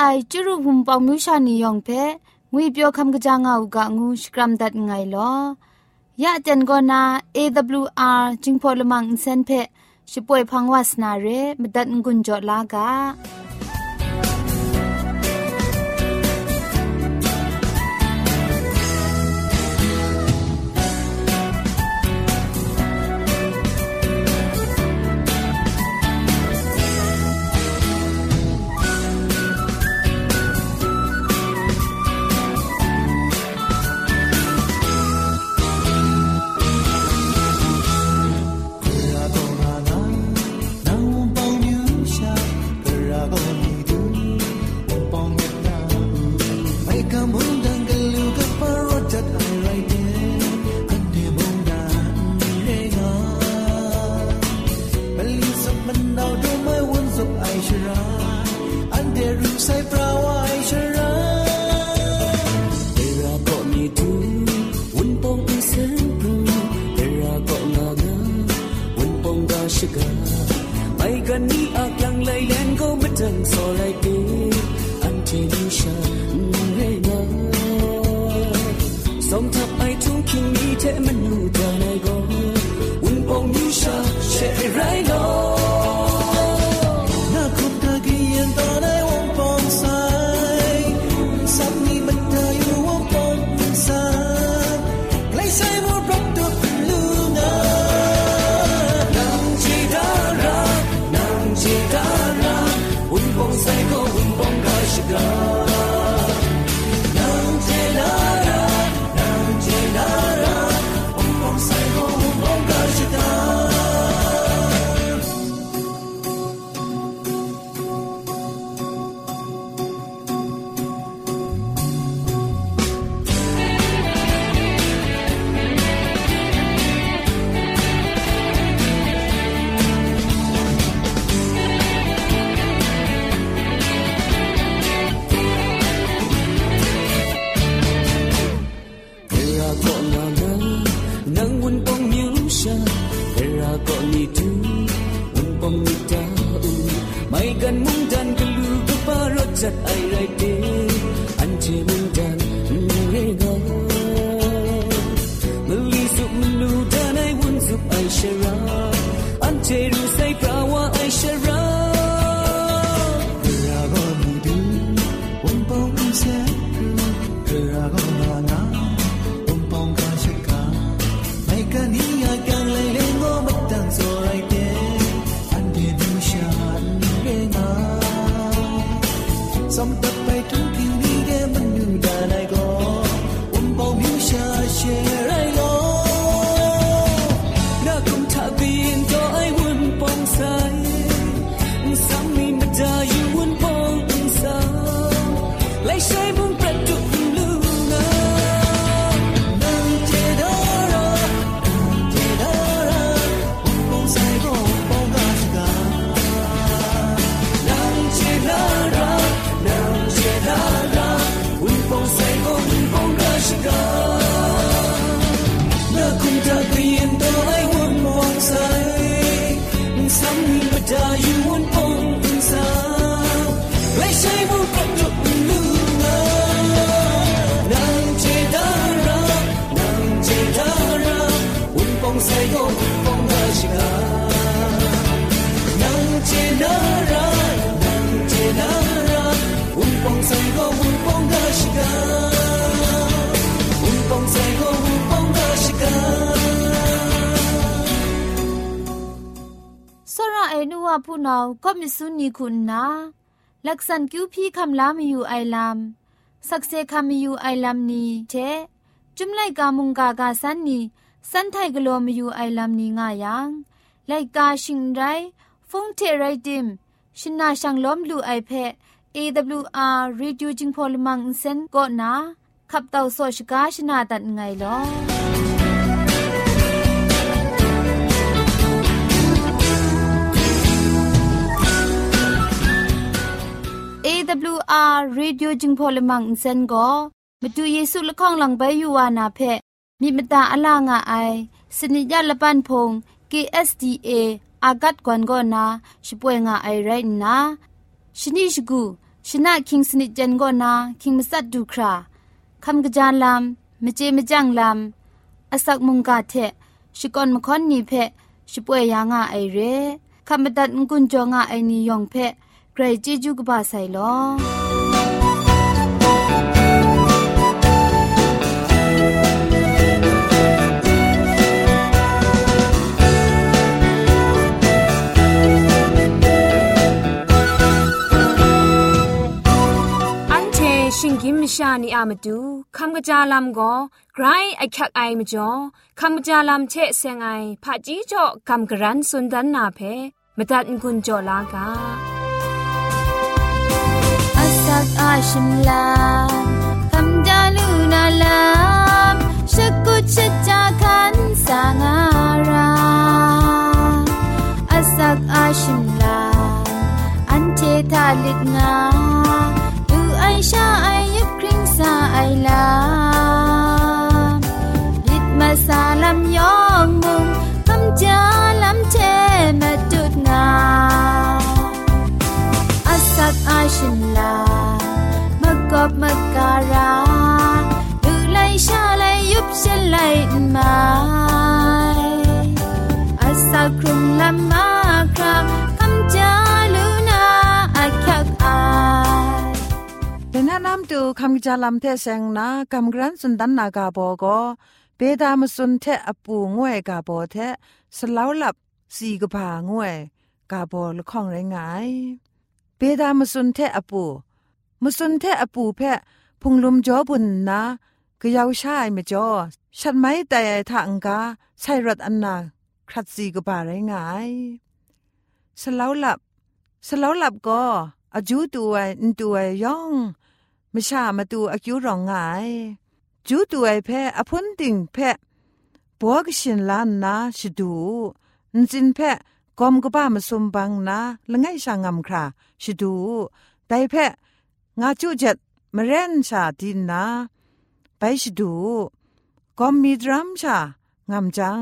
ไอจุรุภุมปองมิวชานียองเพงุยเปียวคำกะจางเอากะงูสกรัมดัดไงลอยะเจนโกนา AWR จิงพอลมังอินเซนเพช่วยพังวาสนาเรมดัดงุนจอลากา shiga mai gani a kyang lai len go matan so lai te an te sha something ผู้นาก็มิสุนีคุณนาลักษณคิวพี่คำลามีอยู่ไอลัมสักเซคำมีอยู่ไอลัมนี้เชจุมไลกามุงกากาสันนี สันไทกลัวมาอยู่ไอลำนี้ง่ายังไลกาชิงไรฟงเทไรดิมชินาชังล้อมลูไอเพะ AWR Reducing Polymer Insen ก็นาขับเต่าโซชกาชนาตัดไงลอ AWR Radio จึงพอลมังอินเซนก็มาดูเยซูละข้องหลังใบยูวานาเพ มีมตาอลางอไอสนิยาละปันพง KSDA อากัดกวนก็นาช่วยงาไอไรนะชนิชกูชนะคิงสนิจันก็นาคิงมัสัดดูคราคำกระจานลำมเจมจังลำอาศักมุงกาเทชิกอนมคอนนีเพช่วยยางาไอเรคำบัดงกุนจงาไอนิยองเพใครจีจูกบาไซลอ ရှင်กิมมชานีอามาดูคำกระจาลำก็ไกรไอคักไอมจ่อคำกระจาลำเชะเซงไอผาจีจ่อคำกระรันสุนดันนาเพมตัดกุญจ่อลากาอาสักอาชิมลาคำจาลูนาลามชกุชจาคันสางาราอาสักอาชิมลาอันเททาลิดงา บมกการาดูไลชาไลยุบเชลไลมาอาสาครุมลำมาครา นน้ำตูคำจาลำเทเซงนากำกรันสุนดันนากาโบโกเปดามสุนเทอปูงวยกาโบเทสลาวลับสีกผางวยกาโบลข้องไรงายเปดามสุนเทอปูมสุนเทอปูเพะพุงลุมจอบุญนะก็ยาวชายไม่จอฉันไม่แต่ทางกาใช่รถอันนาครัดสีก็บาไรงายสลาวหลับสลาวหลับก็อาจูตัวอินตัวย่อง ม่ชามาตัวอายุรองงายจูตัวเพะอพุนติงเพะปัวกชินลานนาชิดูนจินเพะกอมก็บ้ามาสมบังนะละไงช่างงำคราชิดูแต่เพะงาจูจัดมเรนชาดินนาไปชดูก็มีดรัมชางามจัง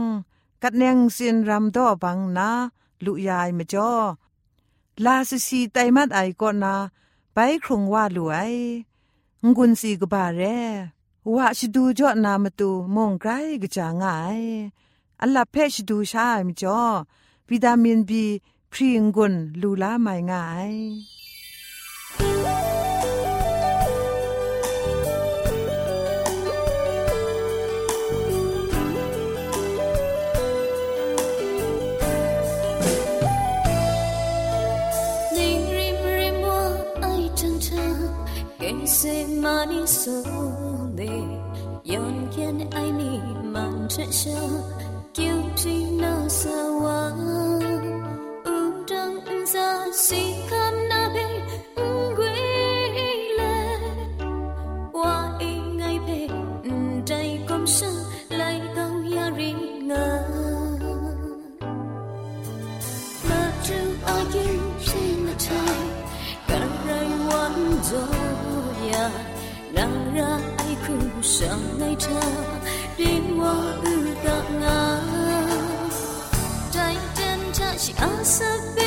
กัดเนงสินรำดอบังนาลุยายมาจ่อลาสสีไตมัดไอก็นาไปครงว่าลุย งุนสีกบาเรว่าชดูจ่อนามาตูมงไกรกจางไงอัลลาเพชดูชามจ่อวิตามินบีพรีงกุนลูลาไม่ง่าย 많이 서운해 연기한 아이니 만져서 기억이 나서 와 우정 은사 시간 나비 응귀래 와 ngay về đây công sự lại đâu ya ri ngờ Love you, are you, see the time, gotta run one door. 让让爱哭上来着，令我遇到我。在等着是阿萨贝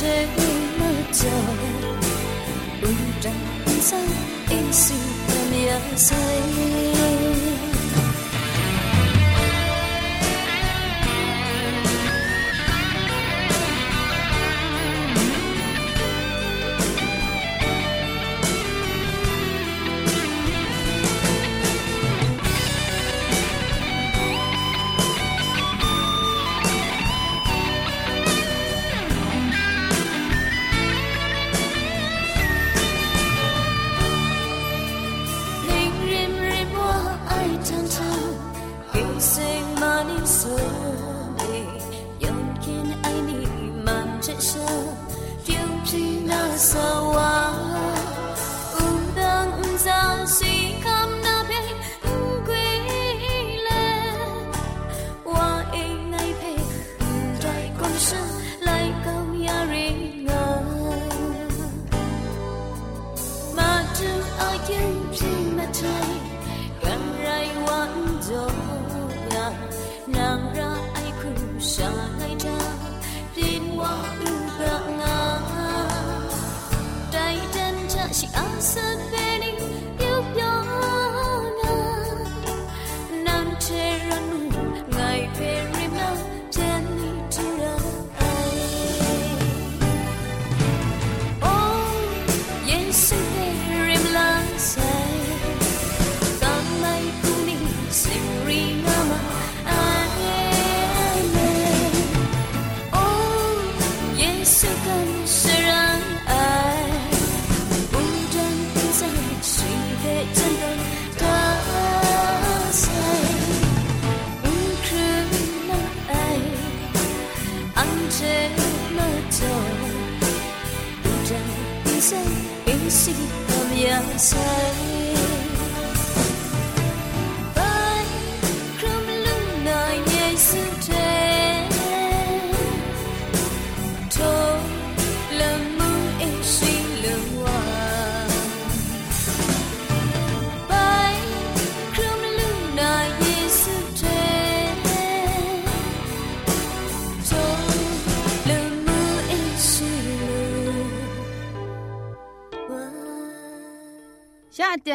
这么久，不让在一起的面随。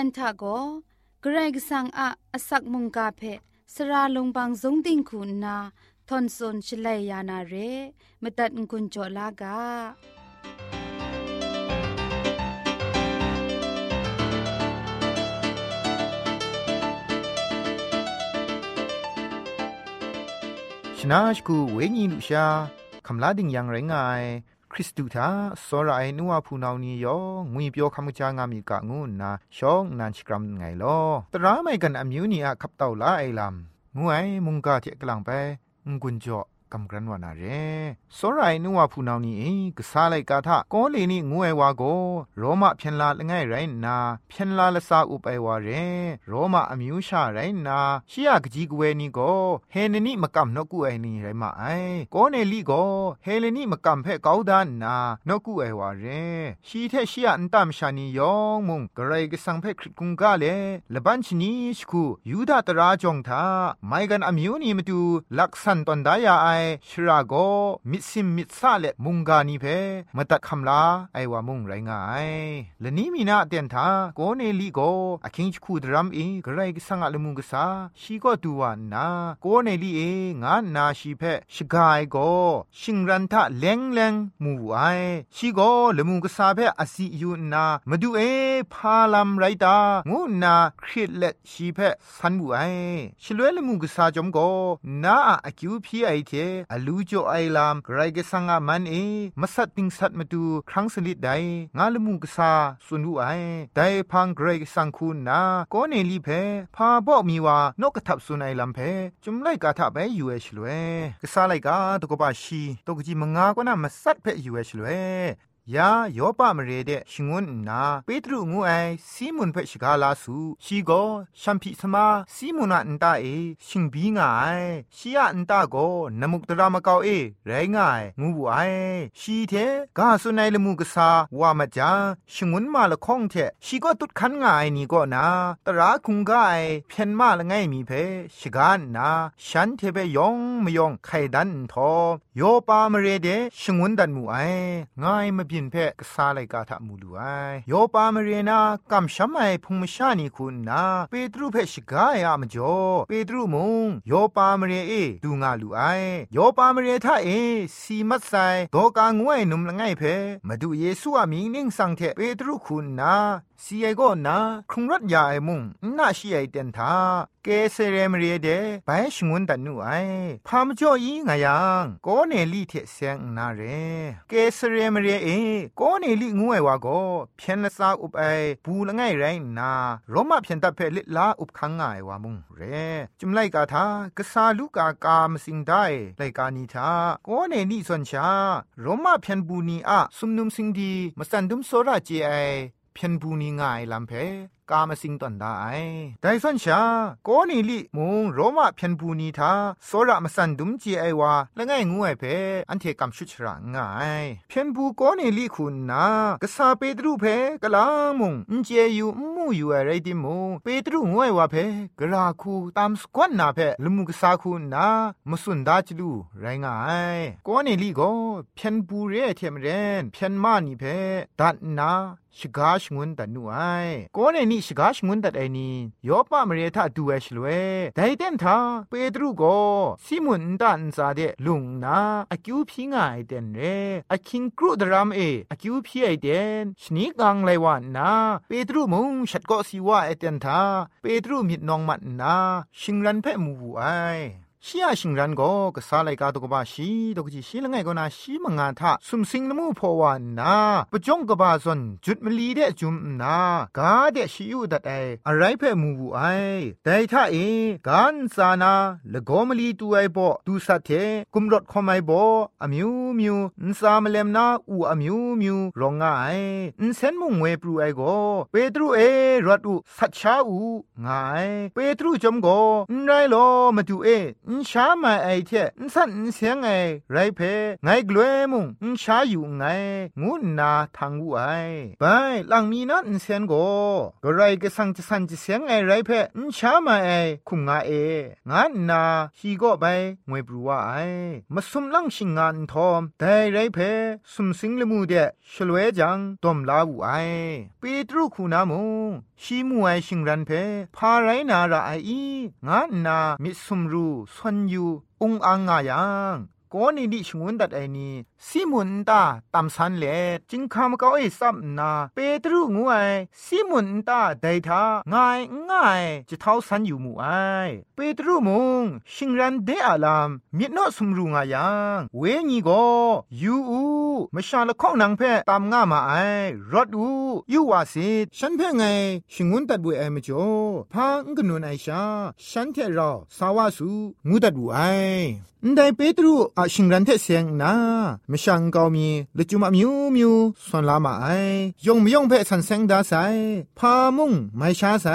เตียนทาโกเกรกสังอาอสักมุงกาเพสราลงบางสงติงคุณนาทอนซนชลัยยานาเรมตัดกุญจลากาชนะชกูเวญีลุชาคำลาดิงยังไรงาย ริสตูธาสรายนัวผู้นานี้ยองวยเปียวคำจางามีกะงูนาชองนันชกรัมไงลอตราไม่กันอมิวนีอะขับเต่าลาไอลำงวยมุงกาเทกลังไปงุนจ่อ กาเทกลังไปงกุนจ่อกำกรันวานาเรสรายนัวผู้นานี้กษาไลกาทะกอเลนี่งวยวาโกโรมาเพียนลาละไงไรนาเพียนลาละซาอุไปวาเรโรมาอมิวชาไรนาชิยากจีกเวนี่โกเฮนนี่มะกำนกุไอนี่ไรมาไอกอเนลีโกเฮเลนี่มะกำเพกาวดานนานกุไอวาเรชีเทชิยอันตามชานียองมุงกระไรก็สังเพคริกุงกาเลละบัญชนีสคูยูดาตราจงทาไม่กันอมิวนี่มาดูลักษันตอนดายาไอ ชราโกมิซิมมิซาเลมุงกานีเพมตัดคำลาไอว่ามุงไรงายและนี้มีนาเตียนทาโกเนลีโกอคิงคูดรัมเอกระไรก็สังอะลมุงกษาชีก็ดูวานาโกเนลีเองานนาชีเพชกายโกชิงรันทะเลงเลงมูไอชีโกลมุงกษาเพอสิยูนามาดูเอพาลัมไรตางูนาคริตเลชีเพสันบูไอชลวยลมุงกษาจอมโกนาอคิวพีไอเทอลูจ่อไอลามไกรกสังอามันเอมัสัตติงสัตมาดูครั้งสลิดไดงาลมุงกษาสุนดูไอไดพังไกรกสังคุณนาก็เนลีเพพาบอกมีว่านกกระทับสุนไอลามเพจุมไลกาทะไปอยูเอชลเวกษาไลกาตกบาชีตกจีมงากว่านามัสัตเพยูเอชลเว ยาโยปามเรเดชิงวนนาเปตรุงูไอซีมุนเพชกาลาสูชีโกชัมพิสมาซีมุนาอันตาเอชิงบีงายชียอันตาโกนมุกตรามะกาวเอไรงายงูบุไอชีเทกาสุนัยลมูกษาวามาจาชิงวนมาละข้องเทชีก็ตุดคันงายนี่ก็นาตราคุงกายเพียนมาละไงมีเพชกานนาฉันเทเปยองมยองไขดันทอโยปามเรเดชิงวนดันมูไอง่ายมาบินเพกษาไลกาทะมูลูไอโยปามเรนากำช้ำไอพุงมชานีคุณนาเปตรูเพชกายามจ่อเปตรูมงโยปามเรเอดูงาลูไอโยปามเรทาเอสีมัดไซโดกางวยนุมละไงเพมาดูเยซูอามีนิ่งสังเทเปตรูคุณนาซีไอก็นาครุงรัถยาไอมุงน่าชีไอเต็นทาเกเซเรมเรเดไปชงวนตันนูไอพามจ่ออีงายังก็เนลี่เทเซงนาเรเกเซเรมเรเอก็เนลี่งูไอวาก็เพียนละซาอุปไอบูละไงไรนาโรมาเพียนตะเพลิลาอุปคังไงวามุงเรจุมไลกาทากษาลูกากามสิงได้ไลกานีทาก็เนลี่ส่วนชาโรมาเพียนบูนีอะสุมนุมสิงดีมาสันดุมโซราเจไอ เพียนบูนีง่ายลำเพ กามาสิงตันได้ไดสันชาโกนี่ลิมุงโรมาเพียนบูนีทาโซระมาสันดุมจีไอวาละไงงูไอเพอันเทกำชุชระง่ายเพียนบูโกนี่ลิคุณนากษาเปตรูเพกะลามุงอินเจยูมูอยู่อะไรดิมุงเปตรูงวยวาเพกะลาคูตามสกวนนาเพลมุกษาคุณนามสุนดาจลูไรง่ายโกนี่ลิโกเพียนบูเรเทมเรนเพียนมานีเพดัดนาชกาชงวนตันนูไอโกเนนี่ชกาชงุนดัดไอนี่ยอปะมเรทาดูเอชลเวไดเดนทาเปตรูโกซิมุนตันซาเดลุงนาอคิวพิงไอเดนเรอคิงกรูดรามเออคิวพีไอเดนชนีกังไลวานนาเปตรูมุงชัดก็สิว่าไอเดนทาเปตรูมิดนองมันนาชิงรันเพ่มูไอ ชียชิงรันก็กษาไลกาตกบาชีตกจีชีละไงก็นาชีมงานทะสุมสิงนมูพอวานาปจงกบาซอนจุดมลีเดจุมนากาเดชิยูดัดไออะไรเพ่มูบูไอแต่ถ้าเอกันซานาละโกมลีตูไอโบตูสัตเทกุมรถคอมไอโบอมิวมิวอินซามเลมนาอูอมิวมิวรองงาไออินเซนมุงเวปรูไอโกเปตรูเอรถอูสัตชาอูงาไอเปตรูจอมโกอินไรโลมาดูเอนชามาไอเทนสันนเสียงไอไรเพไงกลัวมุงนชาอยู่ไงงูนาทางวูไอไปหลังมีนันเสียงโกก็ไรก็สังจะสันจะเสียงไอไรเพนชามาไอคุงงาเองานนาฮีก็ไปงวยปรัวไอมาสุมลังชิงงานทอมแต่ไรเพสุมสิงละมูเดชลวยจังตอมลาวไอเปตรุคูนามุงชีมวยชิงรันเพพาไรนาราไออีงานนามิสุมรูสวนยู่องอังงายัง ก็นี่ดิชงวนดัดไอนี่ซิมุนตาตำสันเลจิงคำก็ไอซับนาเปตรูงวยซิมุนตาไดทาง่ายง่ายจะเท่าสันอยู่มูไอเปตรูมุงชิงรันเดอาลามมิดนอสมรูงายังเวญีก็ยูอูมชาละข้องนางเพตามง่ามาไอรถอูยูวาสิฉันเพ่ไงชิงวนตัดบุไอมจ่อพังกนุนไอชาฉันเทราสาวาสูงูตัดบุไอไดเปตรูอาชิงรันเทเสียงนาไม่ช่างเกามีละจุมามิวมิวส่วนลามาไอยงไม่ยงเพสันเซงดาไซพามุงไม่ช้าไซ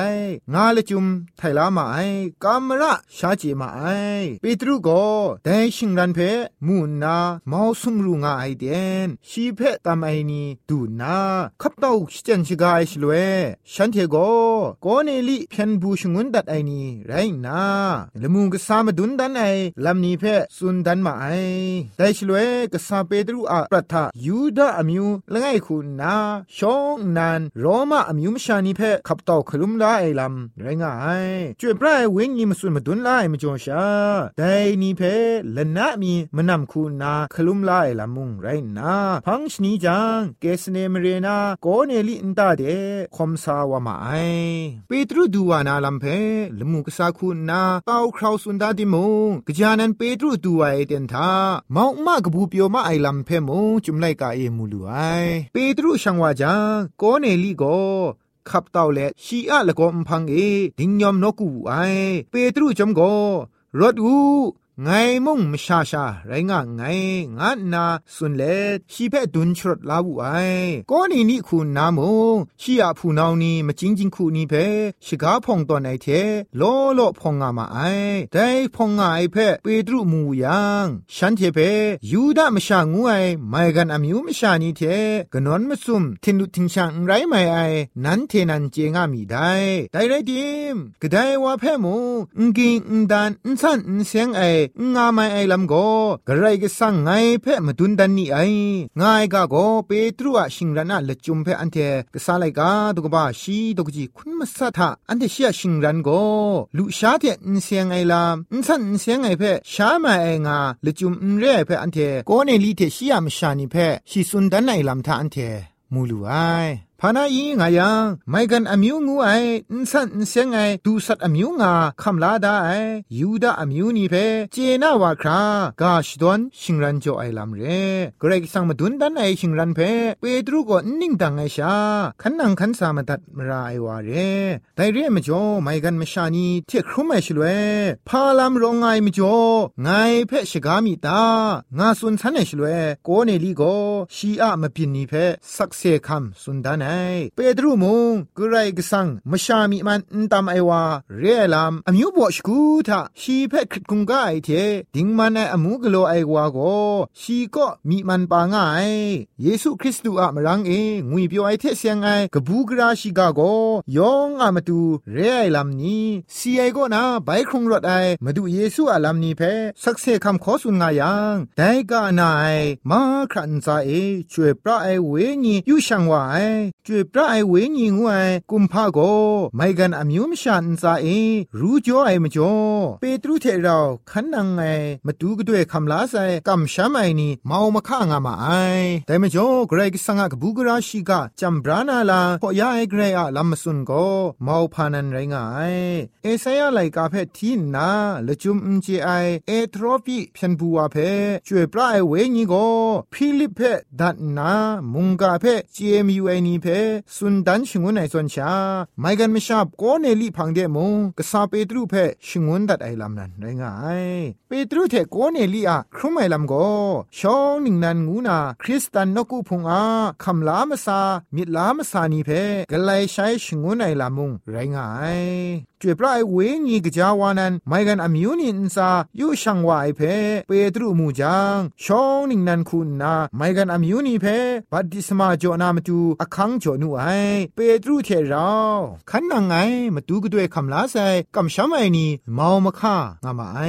งาละจุมไทลามาไอกามระชาจีมาไอเปตรูก็ได้ชิงรันเพ่มูนาเมาสุมรูงาไอเดนชีเพตามไอนีดูนาขับเต้าชิจันชิกาไอชลเวฉันเทโกโกเนลิเพียนบูชงุนดัดไอนีไรนาละมุงก็สามดุนดันไอลำนี้เพสุนดันมาไอได้ชลเวกษาเปตรูอะปรัทายูดาอมิวละไงคุณนาชองนันโรมาอมิวมชานีเพขับต่อคลุมลาไอลำไรงายจวยปลายเวงยิมสุนมาดุนลาไอมจงชาได้นี่เพละนะมีมนำคุณนาคลุมลาไอลำมุงไรนาพังชนีจังเกสเนมเรนาโกเนลินตาเดคอมสาวามาไอเปตรูดูวานาลำเพละมุกษาคุณนาเต้าคราวสุนดาดิมงกจานันเปตรูดูไอเดนทเมามากบูเปียวมาไอลำเพมงจุมไลกาเอมูลูไอเปตรูช่างว่าจังโกเนลีโกขับเต่าและชีอะละก็มพังเอดิงยอมนกูไอเปตรูจอมโกรถอู ไงมุ่งมชาชาไรงะไงงะนาสุนเลชีเพดุนชรดลาบุไอก็นี่นี่คุณนามุชียผู้นาวนี่มาจิงจิงคูนี่เพชิกาพงตอนไอเทโลโลพงงามาไอได้พงงาไอเพเปตรุมูยังฉันเทเพยูดามชางูไอไม่กันอามิวมชานี่เทกนอนมสุมทินุทิงชังไรไม่ไอนั้นเทนันเจงามีได้ได้ไรดิมก็ได้ว่าเพมูงกิงดันสันเสียงไองาไม่ไอลำโกกระไรก็สั่งไงเพ่มาดุนดันนี่ไอง่ายก็โกเปตรุอะชิงรันอะละจุมเพ่อันเทก็สาไลกาตุกบาชีตุกจีคุณมัสทะอันเทเชียชิงรันโกลุชาเทนเสียงไอลามสันเสียงไอเพ่ชาไมาไองาละจุมเรเพ่อันเทโกเนลีเทชียมชานิเพ่ชิสุนดันไอลำทาอันเทมูลูไอ พานาอีงายังไม่กันอมิวงูไออินสันอินเซงไอดูสัตอมิวงาคำลาดาไอยูดาอมิวนี่เพเจนาวาครากาชดวนชิงรันโจไอลำเรกรกสังมาดุนดันไอชิงรันเพเปตรูก็นิ่งดังไอชาขันนังขันสามาตัดมราไอวาเรไดเรมจ่อไม่กันมชานีเทครุมไอชลเวพาลามรองไงมจ่อไงเพชกามีตางาสุนทันไอชลเวโกเนลีโกชีอะมาปินนี่เพสักเซคัมสุนดานไเปดรูมงกุไรกสังมชามีมันนตามไอวาเรลามอมิวบอชกูทาชีเพคคุงกาไอเทดิงมันไออมูกโลไอวาโกชีก็มีมันปางายเยซูคริสต์อะมรังเองุยเปียวไอเทเสียงไอกบูกราชิกาโกยองอะมาตูเรไอลามนี้ซีไอก็นาไบคงรถไอมาดูเยซูอะลามนี้เพสักเซคำขอสุนงายังแต่กานาไอมาครันซาเอช่วยพระไอเวญียูชังวาไอช่วยพระไอเวญีงวยกุมภาโกไม่กันอมิวมชันซาเอรู้จ่อไอมจ่อเปตรุเทเราขันนังไงมาดูก็ด้วยคำลาใส่กำช้ำไอนี่เมามาข้างามาไอแต่มจ่อเกรกสังกบุกราชิกาจำบรานาลาพอยาไอเกรอะลำมสุนโกเมาพานันไรงายเอเซยไลกาเพทีนาละจุมอุจีไอเอทรอปีเพียนบัวเพช่วยปลาไอเวญีโกฟิลิปเพดันามุงเพเจมิวไอ้สุนดันชงวนไอซอนชาไม่กันไม่ชอบก็เนลีพังเดมงกษาเปตรูเพชงุนดัดไอลำนั้นไรงายเปตรูเทก็เนลิอะครุมไอลำก็ชองหนึ่งนันงูนา คริสตันนกูพงอาคำลามซามิดลามซานีเพกไลใช้ชงุนไอลำมุงไรงาย จวยพระไอเวงีกจาวานันไม่กันอมิวนินซายูชังวาไอเพเปตรูมูจังชองนิงนันคุณนาไม่กันอมิวนีเพบัดดิสมาจอนามตูอคังจอนูไอเปตรูเทเราขันนังไงมาดูก็ด้วยคำลาใส่กำช้ำไอนี่เมามาค่างามาไอ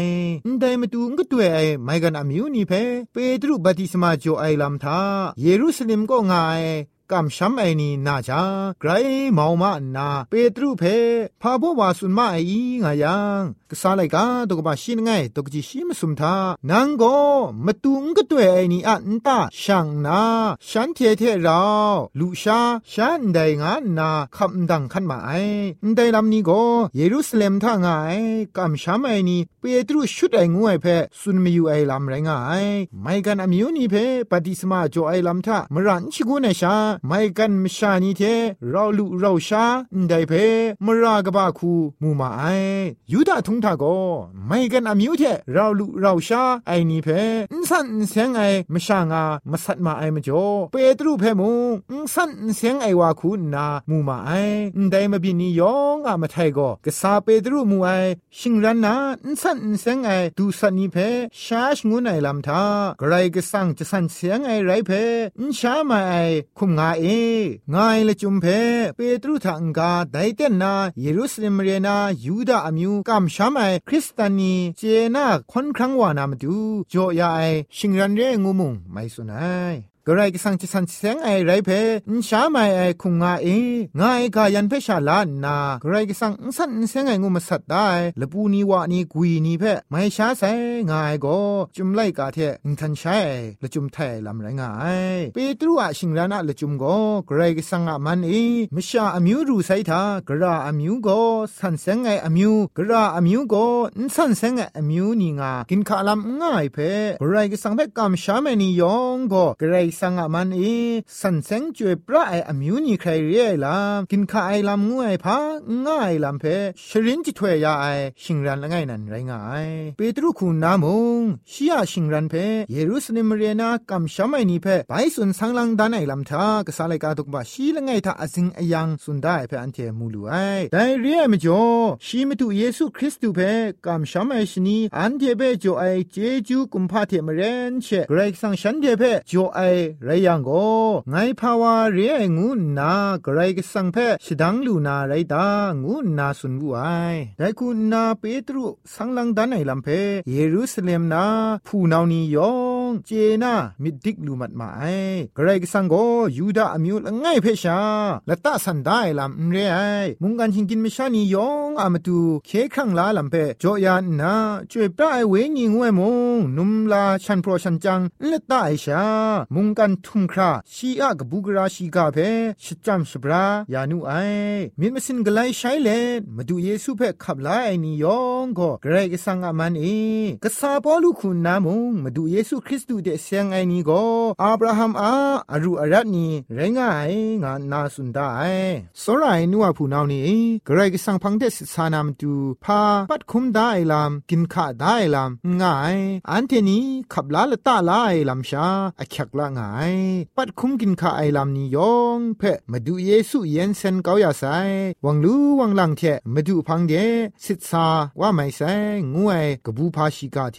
ได้มาดูก็ด้วยไอไม่กันอมิวนีเพเปตรูบัดดิสมาจอไอลำทาเยรูซาเล็มก็ง่าย กำช้ำไอนี่นาจาไกรเมามานาเปตรูเพพาบวาสุนมาไองายังกษาไลกาตกบาชินไงตกจิชิมสุมทานังโกมาตุงก็ตัวไอนี่อันตาช่างนาฉันเทเทเราลูชาฉันได้งานนาคำดังขันมาไอได้ลำนี้โกเยรูซาเล็มท่างายกำช้ำไอนี่เปตรูชุดไองวยเพสุนมีอยู่ไอลำไรงายไม่กันอมิวนี่เพปฏิสมาจ่อไอลำท่ามรันชิกุนชาไม่กันมชานีเทเราลุเราชาได้เพมรากบาคูมูมาไอยูดาทุงทาโกไม่กันอามิวเทเราลุเราชาไอนี่เพอินสันเสียงไอมชางามาสัตมาไอมจ่อเปตรูเพมูอินสันเสียงไอวาคูนามูมาไอได้มาบินียองอามาไทโกกษาเปตรูมูไอชิงรันนาอินสันเสียงไอดูสันนีเพชาชงูไอลำทากรก็สังจะสันเสียงไอไรเพอินชามาไอคุมงเองายละจุมเพเปตรุทังกาไดเตนนาเยรูซาเล็มเรนายูดาอมิวกัมชามไอคริสตานีเจนาคอนครั้งวานามดูจอยาไอชิงรันเรงูมุงไม่สุนัย กระไรก็สังจะสันเสียงไอไรเพนชาไม่ไอคุงงาเองายกายันเพชาลานนากระไรก็สังสันเสียงไองูมาสัตได้ละปูนีวานีกุยนีเพไม่ชาใส่งายก็จุมไลกาเทอินทันใช้ละจุมไทยลำไรงายเปตรูอะชิงรานะละจุมก็กระไรก็สังอะมันเอมชาอมิวรูไซทากระรามิวก็สันเสียงไออมิวกระรามิวก็นสันเสียงไออมิวนีงากินขาลำง่ายเพกระไรก็สังเพกำชาไม่นิยองก็กระไรสังอามันเอสันเซงจวยพระไออมิวนีใครเรียลามกินข้าไอลำงวยพาง่ายลำเพชรินจิถวยยาไอชิงรันละไงนันไรง่ายเปตรุคุณนามงชียชิงรันเพเยรูซาเล็มเรียนากำชามไอนีเพไปสุนสังลังดานไอลำทากษาเลกาตุกบาชีละไงทาอสิงอยังสุนได้เพอันเทมูลูไอแต่เรียมจ่อชีมตุเยซูคริสต์เพกำชามไอชนีอันเทเปจ่อไอเจจูกุมพาเทมเรนเชเกรกสังฉันเทเพจ่อไอไรยังโกไงภาวาเรียงูนาเกรกสังเพชดังลูนาไรตางูนาสุนบุไอแต่คุณนาเปตรุสังลังดานไอลำเพเยรูซาเล็มนาผู้นานียองเจนามิดดิกลูมัดมาไอเกรกสังโกยูดาอมิวละไงเพชาละตะสันได้ลำเรไอมุงกันหิงกินมิชานียองอามาตูเคครั้งลาลำเพจอยานนาช่วยปลายเวญิงเวมงนุมลาชันโปรชันจังละตะไอชามุงกันทุมคราชีอะกบูกราชีกาเพชิจัมชบรายานุไอมิมสินกไลใช้เลมาดูเยซูเพขับไลไอนิยองก็เกรกสังอามันเอกษาปอลูคุณนามุงมาดูเยซูคริสต์ดูเดเซียงไอนีก็อับราฮัมอาอรูอารัตนีไรงายงานนาสุนได้สรายนัวผู้นาวนี้เกรกสังพังเดสสานามตูพาปัดคุมได้ลามกินข้าได้ลามง่าย อันเทนี้ขับลาละตาลาไอลามชาอคักละง่ายปัดคุ้มกินข้าไอลำนี้ยองเพมาดูเยซูเย็นเซนเกาอย่าไซวังลูวังลังเทมาดูพังเดสิทธาว่าไม่ใช่งวยกบูพาชิกาเท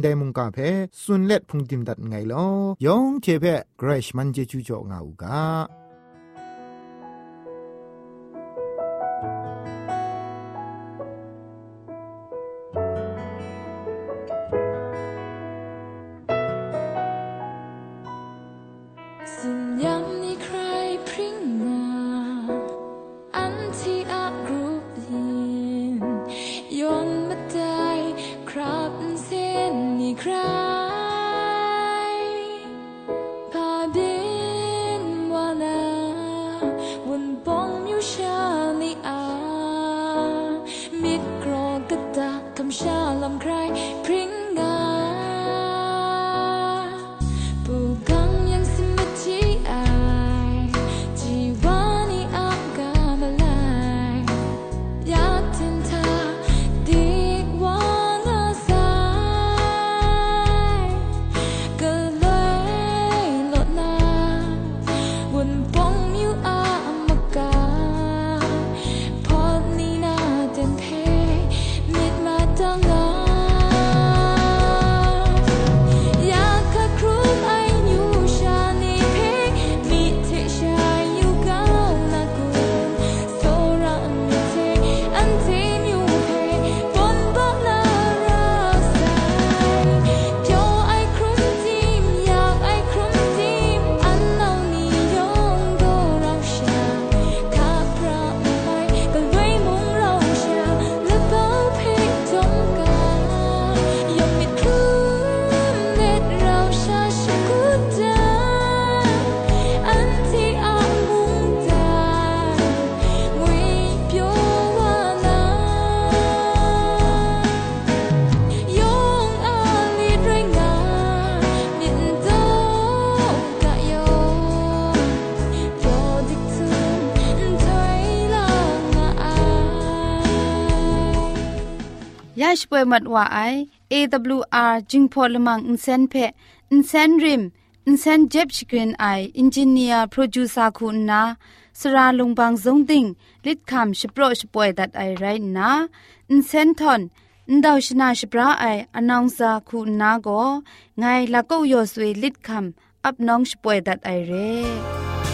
ไดมุงกาเพสุนเล็ดพุงติมดัดไงลอยองเทเพเกรชมันเจจูจ่องาอูกา ยาช่วยมัดว่าไอ AWR จิงพอลมังอินเซนเพอินเซนริมอินเซนเจ็บชกรีนไออินจิเนียร์โปรดิวซอร์คุณนาสราลงบางซงติงลิดคำชโปรชป่วยดัดไอไรนะอินเซนทอนอินดาวชนาชปราไออนองซาคุณนาโกไงละก็ยอสวยลิดคำอับน้องชป่วยดัดไอเร่